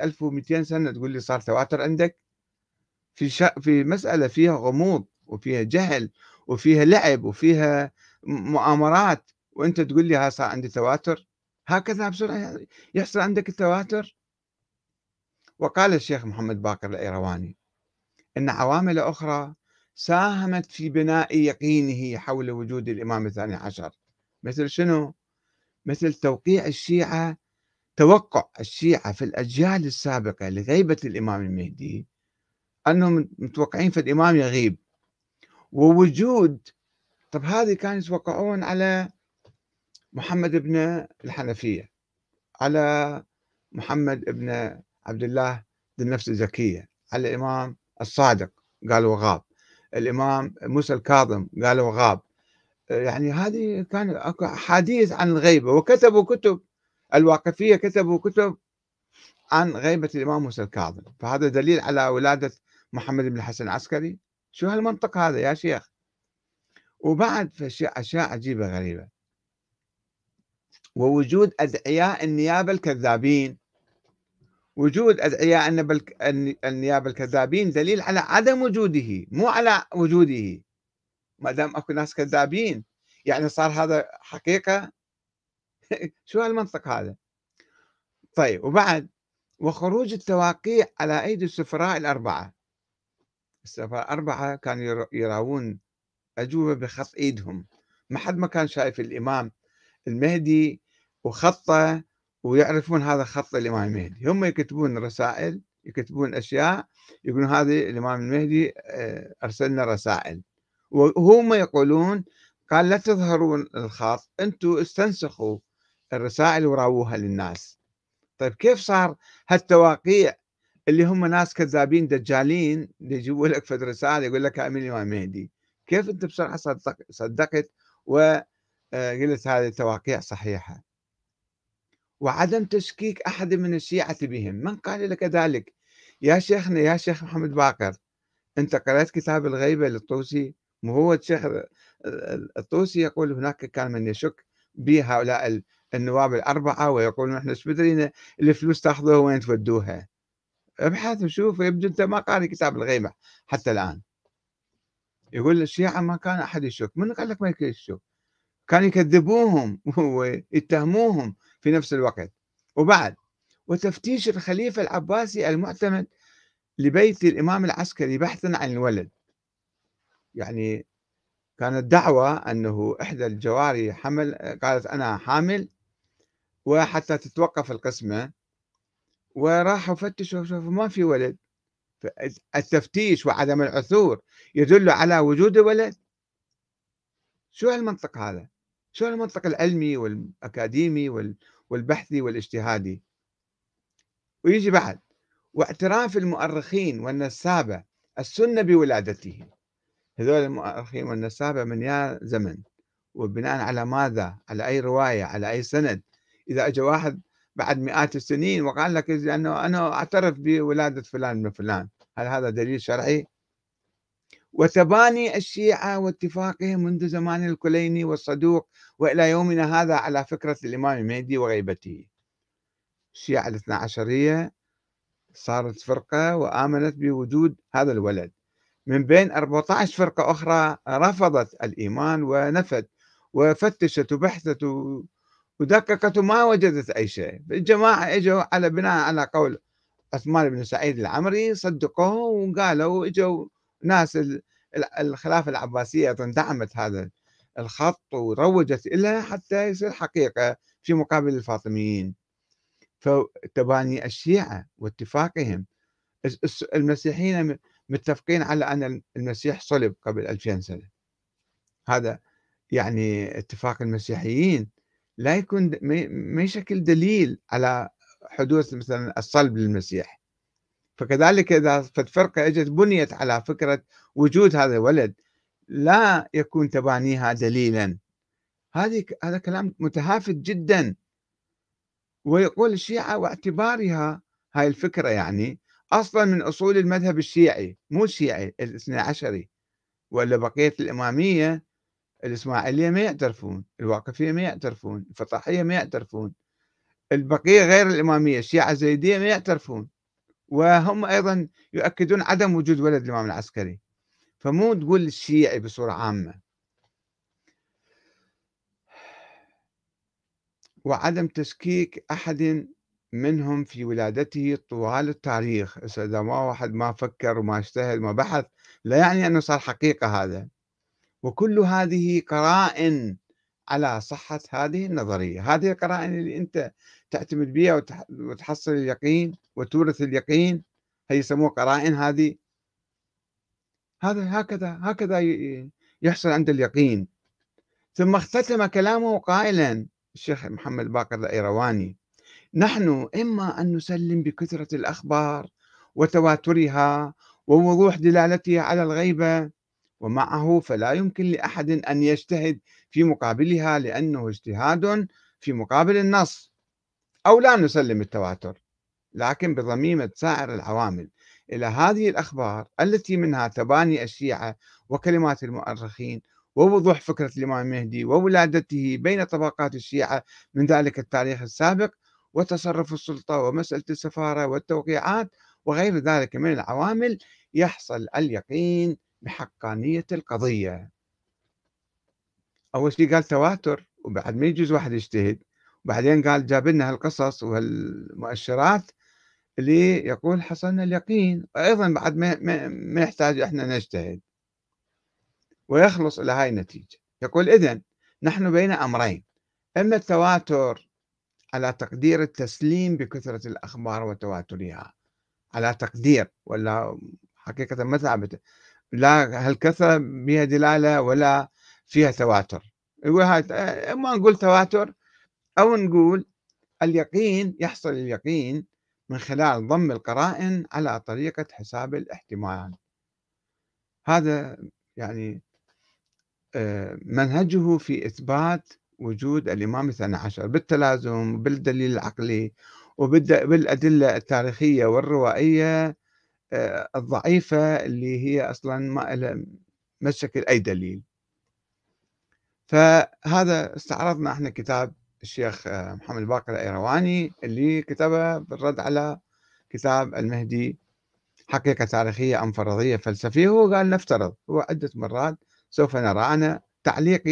1200 سنة تقول لي صار تواتر عندك؟ في شا... في مسألة فيها غموض وفيها جهل وفيها لعب وفيها مؤامرات وأنت تقول لي ها صار عندي تواتر؟ هكذا بسرعة يحصل عندك التواتر؟ وقال الشيخ محمد باقر الأيرواني أن عوامل أخرى ساهمت في بناء يقينه حول وجود الإمام الثاني عشر. مثل شنو؟ مثل توقيع الشيعة توقع الشيعة في الأجيال السابقة لغيبة الإمام المهدي أنهم متوقعين في الإمام يغيب. ووجود طب هذه كانوا يتوقعون على محمد بن الحنفية على محمد بن عبد الله ذي النفس الزكية على الإمام الصادق قالوا غاب الإمام موسى الكاظم قالوا غاب يعني هذه كان اكو أحاديث عن الغيبة وكتبوا كتب الواقفية كتبوا كتب عن غيبة الإمام موسى الكاظم. فهذا دليل على ولادة محمد بن الحسن العسكري. شو هالمنطق هذا يا شيخ؟ وبعد في أشياء عجيبة غريبة. ووجود أدعياء النيابة الكذابين. وجود أدعياء النيابة الكذابين دليل على عدم وجوده مو على وجوده. ما دام أكو ناس كذابين. يعني صار هذا حقيقة شو هالمنطق هذا؟ طيب وبعد وخروج التواقيع على أيدي السفراء الأربعة. السفراء الأربعة كانوا يراوون أجوبة بخط إيدهم. ما حد ما كان شايف الإمام المهدي وخطه ويعرفون هذا خط الإمام المهدي. هم يكتبون رسائل يكتبون أشياء يقولون هذه الإمام المهدي آه، أرسلنا رسائل. وهم يقولون قال لا تظهرون الخط أنتم استنسخوا. الرسائل وراووها للناس. طيب كيف صار هالتواقيع اللي هم ناس كذابين دجالين يجيبوا لك فد رسالة يقول لك امين الامام مهدي كيف أنت بسرعة صدق صدقت وقلت آه، هذه التواقيع صحيحة؟ وعدم تشكيك أحد من الشيعة بهم من قال لك ذلك؟ يا شيخنا يا شيخ محمد باقر أنت قرأت كتاب الغيبة للطوسي؟ وهو الشيخ الطوسي يقول هناك كان من يشك بهؤلاء النواب الأربعة ويقولون إحنا إيش بدرينا الفلوس تاخذوها وين تودوها؟ ابحث وشوف يبدو أنت ما قاري كتاب الغيبة حتى الآن. يقول الشيعة ما كان أحد يشك. من قال لك ما يشك؟ كانوا يكذبوهم ويتهموهم في نفس الوقت. وبعد وتفتيش الخليفة العباسي المعتمد لبيت الإمام العسكري بحثا عن الولد. يعني كانت دعوة أنه إحدى الجواري حمل قالت أنا حامل وحتى تتوقف القسمة وراحوا فتشوا شوفوا ما في ولد. التفتيش وعدم العثور يدل على وجود ولد. شو هالمنطق هذا؟ شو المنطق العلمي والأكاديمي والبحثي والاجتهادي؟ ويجي بعد. واعتراف المؤرخين والنسابة السنة بولادته. هذول المؤرخين والنسابة من يا زمن. وبناء على ماذا؟ على أي رواية؟ على أي سند؟ إذا أجى واحد بعد مئات السنين وقال لك أنه أنا أعترف بولادة فلان من فلان هل هذا دليل شرعي؟ وتباني الشيعة واتفاقهم منذ زمان الكليني والصدوق وإلى يومنا هذا على فكرة الإمام المهدي وغيبته. الشيعة الاثنى عشرية صارت فرقة وآمنت بوجود هذا الولد. من بين 14 فرقة أخرى رفضت الإيمان ونفت وفتشت وبحثت ودققت وما وجدت أي شيء. الجماعة إجوا على بناء على قول عثمان بن سعيد العمري صدقوه وقالوا إجوا ناس الخلافة العباسية دعمت هذا الخط وروجت له حتى يصير حقيقة في مقابل الفاطميين. فتباني الشيعة واتفاقهم. المسيحيين متفقين على أن المسيح صلب قبل 2000 سنة. هذا يعني اتفاق المسيحيين. لا يكون ما يشكل دليل على حدوث مثلا الصلب للمسيح. فكذلك إذا فرقة إجت بنيت على فكرة وجود هذا الولد لا يكون تبانيها دليلا. هذه هذا كلام متهافت جدا. ويقول الشيعة واعتبارها هاي الفكرة يعني أصلا من أصول المذهب الشيعي مو الشيعي الاثنى عشري ولا بقية الإمامية الإسماعيلية ما يعترفون الواقفية ما يعترفون الفطاحية ما يعترفون البقية غير الإمامية الشيعة الزيدية ما يعترفون وهم أيضا يؤكدون عدم وجود ولد الإمام العسكري. فمو تقول الشيعي بصورة عامة. وعدم تشكيك أحد منهم في ولادته طوال التاريخ. إذا ما واحد ما فكر وما اجتهد وما بحث لا يعني أنه صار حقيقة هذا. وكل هذه قرائن على صحة هذه النظرية. هذه القرائن اللي أنت تعتمد بها وتحصل اليقين وتورث اليقين هي يسموها قرائن هذه. هذا هكذا هكذا يحصل عند اليقين. ثم اختتم كلامه قائلا الشيخ محمد باقر الأيرواني. نحن إما أن نسلم بكثرة الأخبار وتواترها ووضوح دلالتها على الغيبة ومعه فلا يمكن لأحد أن يجتهد في مقابلها لأنه اجتهاد في مقابل النص أو لا نسلم التواتر لكن بضميمة سائر العوامل. إلى هذه الأخبار التي منها تباني الشيعة وكلمات المؤرخين ووضوح فكرة الإمام المهدي وولادته بين طبقات الشيعة من ذلك التاريخ السابق وتصرف السلطة ومسألة السفارة والتوقيعات وغير ذلك من العوامل يحصل اليقين بحقانية القضية. أول شيء قال تواتر وبعد ما يجوز واحد يجتهد وبعدين قال جاب لنا هالقصص وهالمؤشرات اللي يقول حصلنا اليقين. أيضا بعد ما, ما يحتاج إحنا نجتهد. ويخلص إلى هاي النتيجة. يقول إذن نحن بين أمرين. إما التواتر على تقدير التسليم بكثرة الأخبار وتواترها. على تقدير ولا حقيقة ما ثابتة. لا هالكثرة بها دلالة ولا فيها تواتر. اما نقول تواتر أو نقول اليقين يحصل اليقين من خلال ضم القرائن على طريقة حساب الاحتمال. هذا يعني آه، منهجه في إثبات وجود الإمام الثاني عشر بالتلازم بالدليل العقلي وبالأدلة التاريخية والروائية الضعيفة اللي هي أصلا ما ما تشكل أي دليل. فهذا استعرضنا إحنا كتاب الشيخ آه، محمد باقر الأيرواني اللي كتبه بالرد على كتاب المهدي حقيقة تاريخية أم فرضية فلسفية. هو قال نفترض هو عدة مرات سوف نرى أنا تعليقي